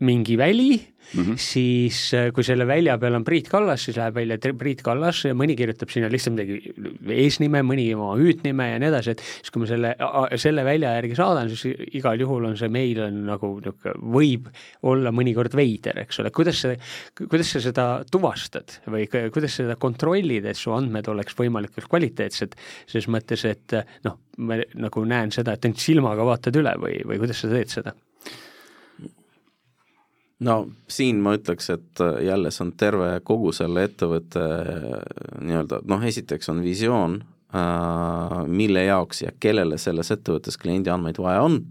mingi väli mm, -hmm. siis äh, kui selle välja peal on Priit Kallas, siis läheb välja Priit Kallas ja mõni kirjutab sinna lihtsalt midagi eesnime, mõni oma hüüdnime ja nii edasi, et siis kui ma selle, selle välja järgi saadan, siis igal juhul on see meil on nagu niisugune, võib olla mõnikord veider, eks ole, kuidas sa, kuidas sa seda tuvastad või kuidas sa seda kontrollid, et su andmed oleks võimalikult kvaliteetsed, ses mõttes, et noh, ma nagu näen seda, et ainult silmaga vaatad üle või, või kuidas sa teed seda? No siin ma ütleks, et äh, jälle see on terve kogu selle ettevõtte äh, nii-öelda noh, esiteks on visioon, äh, mille jaoks ja kellele selles ettevõttes kliendi andmeid vaja on,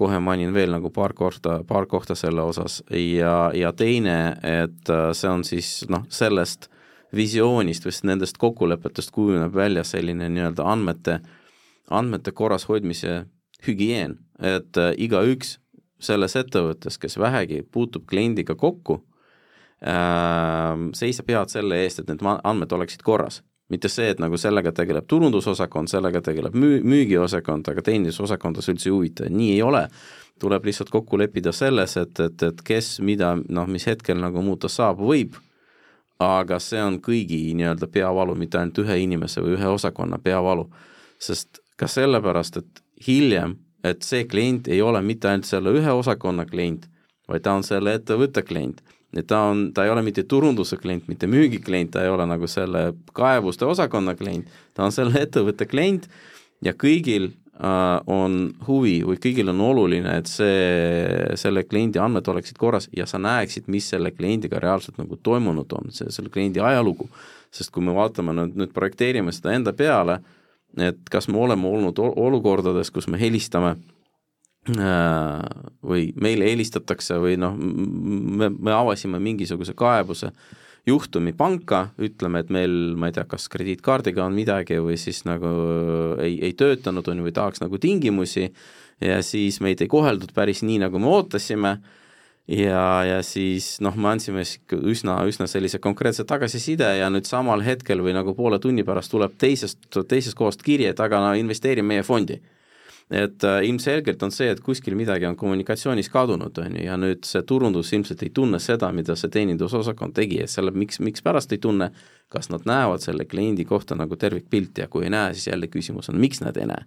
kohe mainin veel nagu paar korda, paar kohta selle osas. Ja, ja teine, et see on siis noh, sellest visioonist või nendest kokkulepetest kujuneb välja selline nii-öelda andmete, andmete korras hoidmise hügieen, et igaüks selles ettevõttes, kes vähegi puutub kliendiga kokku äh,, seisab head selle eest, et need andmed oleksid korras. mitte see, et nagu sellega tegeleb turundusosakond, sellega tegeleb müü-, müügiosakond, aga teenindusosakond see üldse ei huvita, nii ei ole. tuleb lihtsalt kokku leppida selles, et, et, et kes mida noh, mis hetkel nagu muuta saab, võib, aga see on kõigi nii-öelda peavalu, mitte ainult ühe inimese või ühe osakonna peavalu. sest ka sellepärast, et hiljem et see klient ei ole mitte ainult selle ühe osakonna klient, vaid ta on selle ettevõtte klient. et ta on, ta ei ole mitte turunduse klient, mitte müügiklient, ta ei ole nagu selle kaebuste osakonna klient, ta on selle ettevõtte klient ja kõigil äh, on huvi või kõigil on oluline, et see, selle kliendi andmed oleksid korras ja sa näeksid, mis selle kliendiga reaalselt nagu toimunud on, see, selle kliendi ajalugu. sest kui me vaatame nüüd, nüüd projekteerime seda enda peale, et kas me oleme olnud olukordades, kus me helistame äh, või meile helistatakse või noh, me, me avasime mingisuguse kaebuse juhtumi panka, ütleme, et meil, ma ei tea, kas krediitkaardiga on midagi või siis nagu ei, ei töötanud, on ju, või tahaks nagu tingimusi ja siis meid ei koheldud päris nii, nagu me ootasime ja, ja siis noh, me andsime üsna, üsna sellise konkreetse tagasiside ja nüüd samal hetkel või nagu poole tunni pärast tuleb teisest, teisest kohast kiri, et aga no investeeri meie fondi. et äh, ilmselgelt on see, et kuskil midagi on kommunikatsioonis kadunud, on ju, ja nüüd see turundus ilmselt ei tunne seda, mida see teenindusosakond tegi, et selle, miks, mikspärast ei tunne, kas nad näevad selle kliendi kohta nagu tervikpilti ja kui ei näe, siis jälle küsimus on, miks nad ei näe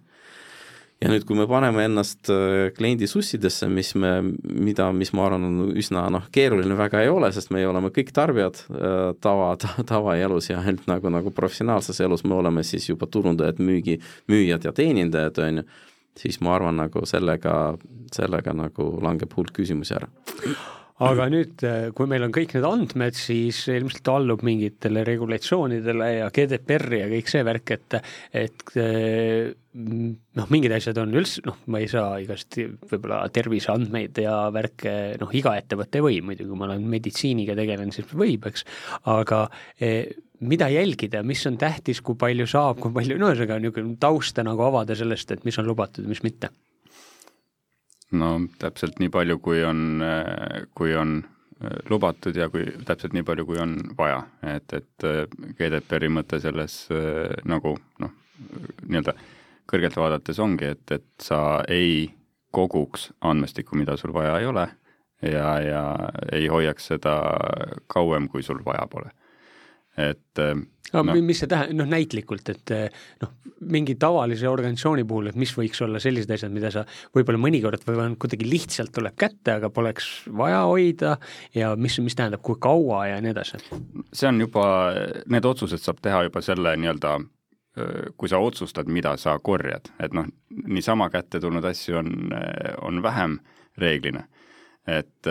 ja nüüd, kui me paneme ennast äh, kliendi sussidesse, mis me, mida, mis ma arvan, on üsna noh, keeruline väga ei ole, sest me oleme kõik tarbijad äh, tava ta,, tavaelus ja ainult nagu, nagu professionaalses elus me oleme siis juba turundajad, müügi, müüjad ja teenindajad, on ju, siis ma arvan, nagu sellega, sellega nagu langeb hulk küsimusi ära aga nüüd, kui meil on kõik need andmed, siis ilmselt allub mingitele regulatsioonidele ja GDPR-i ja kõik see värk, et, et noh, mingid asjad on üldse, noh, ma ei saa igast võib-olla terviseandmeid ja värke, noh, iga ettevõte ei või, muidugi kui ma olen meditsiiniga tegelen, siis võib, eks, aga eh, mida jälgida, mis on tähtis, kui palju saab, kui palju, no ühesõnaga niisugune tausta nagu avada sellest, et mis on lubatud ja mis mitte? No täpselt nii palju, kui on, kui on lubatud ja kui täpselt nii palju, kui on vaja, et, et GDPR-i mõte selles nagu noh, nii-öelda kõrgelt vaadates ongi, et, et sa ei koguks andmestikku, mida sul vaja ei ole ja, ja ei hoiaks seda kauem, kui sul vaja pole. Et aga no, mis see tähendab, noh näitlikult, et noh, mingi tavalise organisatsiooni puhul, et mis võiks olla sellised asjad, mida sa võib-olla mõnikord või kuidagi lihtsalt tuleb kätte, aga poleks vaja hoida ja mis, mis tähendab, kui kaua ja nii edasi? see on juba, need otsused saab teha juba selle nii-öelda kui sa otsustad, mida sa korjad, et noh, niisama kätte tulnud asju on, on vähem reeglina. et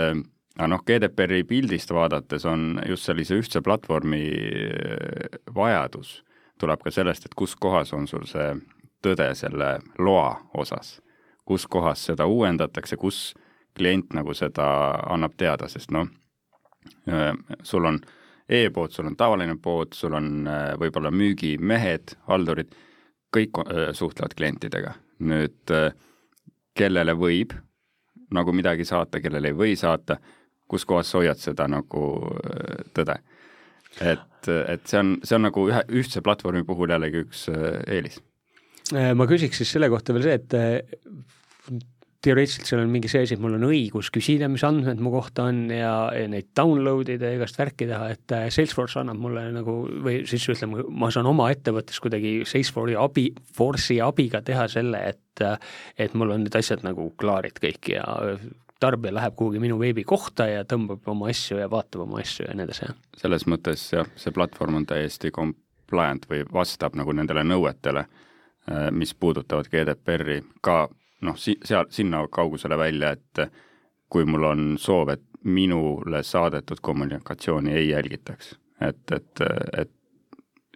aga noh, GDPR-i pildist vaadates on just sellise ühtse platvormi vajadus, tuleb ka sellest, et kus kohas on sul see tõde selle loa osas. kus kohas seda uuendatakse, kus klient nagu seda annab teada, sest noh, sul on äh, e-pood, sul on tavaline pood, sul on äh, võib-olla müügimehed, haldurid, kõik äh, suhtlevad klientidega. nüüd äh, kellele võib nagu midagi saata, kellele ei või saata, kus kohas sa hoiad seda nagu tõde. et, et see on, see on nagu ühe, ühtse platvormi puhul jällegi üks eelis. ma küsiks siis selle kohta veel see, et teoreetiliselt seal on mingi see asi, et mul on õigus küsida, mis andmed mu kohta on ja, ja neid download ida ja igast värki teha, et äh, Salesforce annab mulle nagu või siis ütleme, ma saan oma ettevõttes kuidagi Salesforce'i abi, Force'i abiga teha selle, et äh, et mul on need asjad nagu klaarid kõik ja tarbija läheb kuhugi minu veebikohta ja tõmbab oma asju ja vaatab oma asju ja nii edasi, jah. selles mõttes jah, see platvorm on täiesti compliant või vastab nagu nendele nõuetele, äh, mis puudutavad GDPR-i, ka noh, si-, seal, sinna kaugusele välja, et kui mul on soov, et minule saadetud kommunikatsiooni ei jälgitaks, et, et, et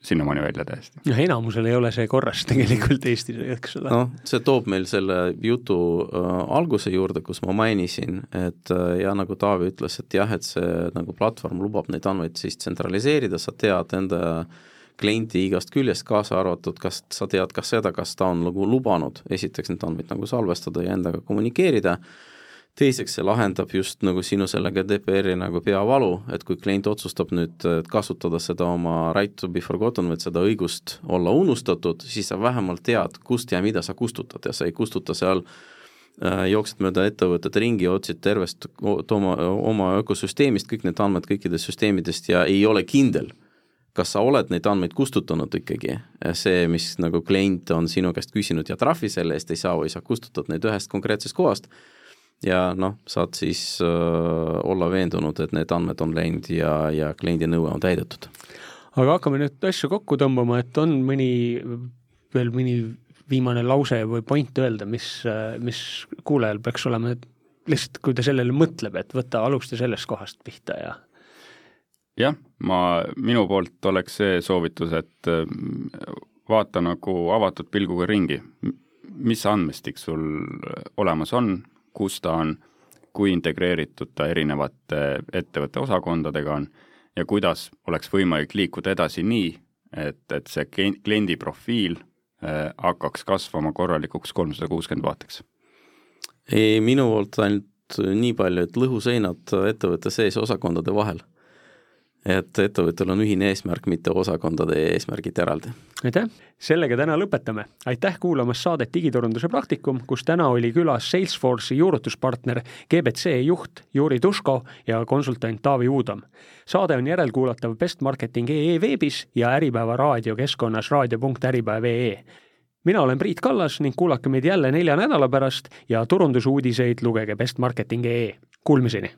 sinnamaani välja täiesti. noh, enamusel ei ole see korras tegelikult Eestis, eks ole. noh, see toob meil selle jutu äh, alguse juurde, kus ma mainisin, et äh, ja nagu Taavi ütles, et jah, et see nagu platvorm lubab neid andmeid siis tsentraliseerida, sa tead enda äh, kliendi igast küljest, kaasa arvatud, kas sa tead ka seda, kas ta on nagu lubanud esiteks neid andmeid nagu salvestada ja endaga kommunikeerida, teiseks see lahendab just nagu sinu selle GDPR-i nagu peavalu, et kui klient otsustab nüüd kasutada seda oma right to be forgotten või seda õigust olla unustatud, siis sa vähemalt tead, kust ja mida sa kustutad. Ja sa ei kustuta seal äh, jooksed mööda ettevõtet ringi, otsid tervest oma, oma ökosüsteemist kõik need andmed kõikidest süsteemidest ja ei ole kindel kas sa oled neid andmeid kustutanud ikkagi, see, mis nagu klient on sinu käest küsinud ja trahvi selle eest ei saa või sa kustutad neid ühest konkreetsest kohast ja noh, saad siis äh, olla veendunud, et need andmed on läinud ja, ja kliendi nõue on täidetud. aga hakkame nüüd asju kokku tõmbama, et on mõni, veel mõni viimane lause või point öelda, mis, mis kuulajal peaks olema, et lihtsalt kui ta sellele mõtleb, et võta, alusta sellest kohast pihta ja jah, ma, minu poolt oleks see soovitus, et mm, vaata nagu avatud pilguga ringi, mis andmestik sul olemas on, kus ta on, kui integreeritud ta erinevate ettevõtte osakondadega on ja kuidas oleks võimalik liikuda edasi nii, et, et see kliendi profiil äh, hakkaks kasvama korralikuks kolmsada kuuskümmend vaateks? ei, minu poolt ainult nii palju, et lõhuseinad ettevõtte sees osakondade vahel et ettevõttel on ühine eesmärk, mitte osakondade eesmärgid eraldi. aitäh, sellega täna lõpetame. aitäh kuulamast saadet Digiturunduse praktikum, kus täna oli külas Salesforce'i juurutuspartner GBC juht Juri Tuško ja konsultant Taavi Uudam. saade on järelkuulatav bestmarketing.ee veebis ja Äripäeva raadiokeskkonnas raadio.äripäev.ee mina olen Priit Kallas ning kuulake meid jälle nelja nädala pärast ja turundusuudiseid lugege bestmarketing.ee. Kuulmiseni!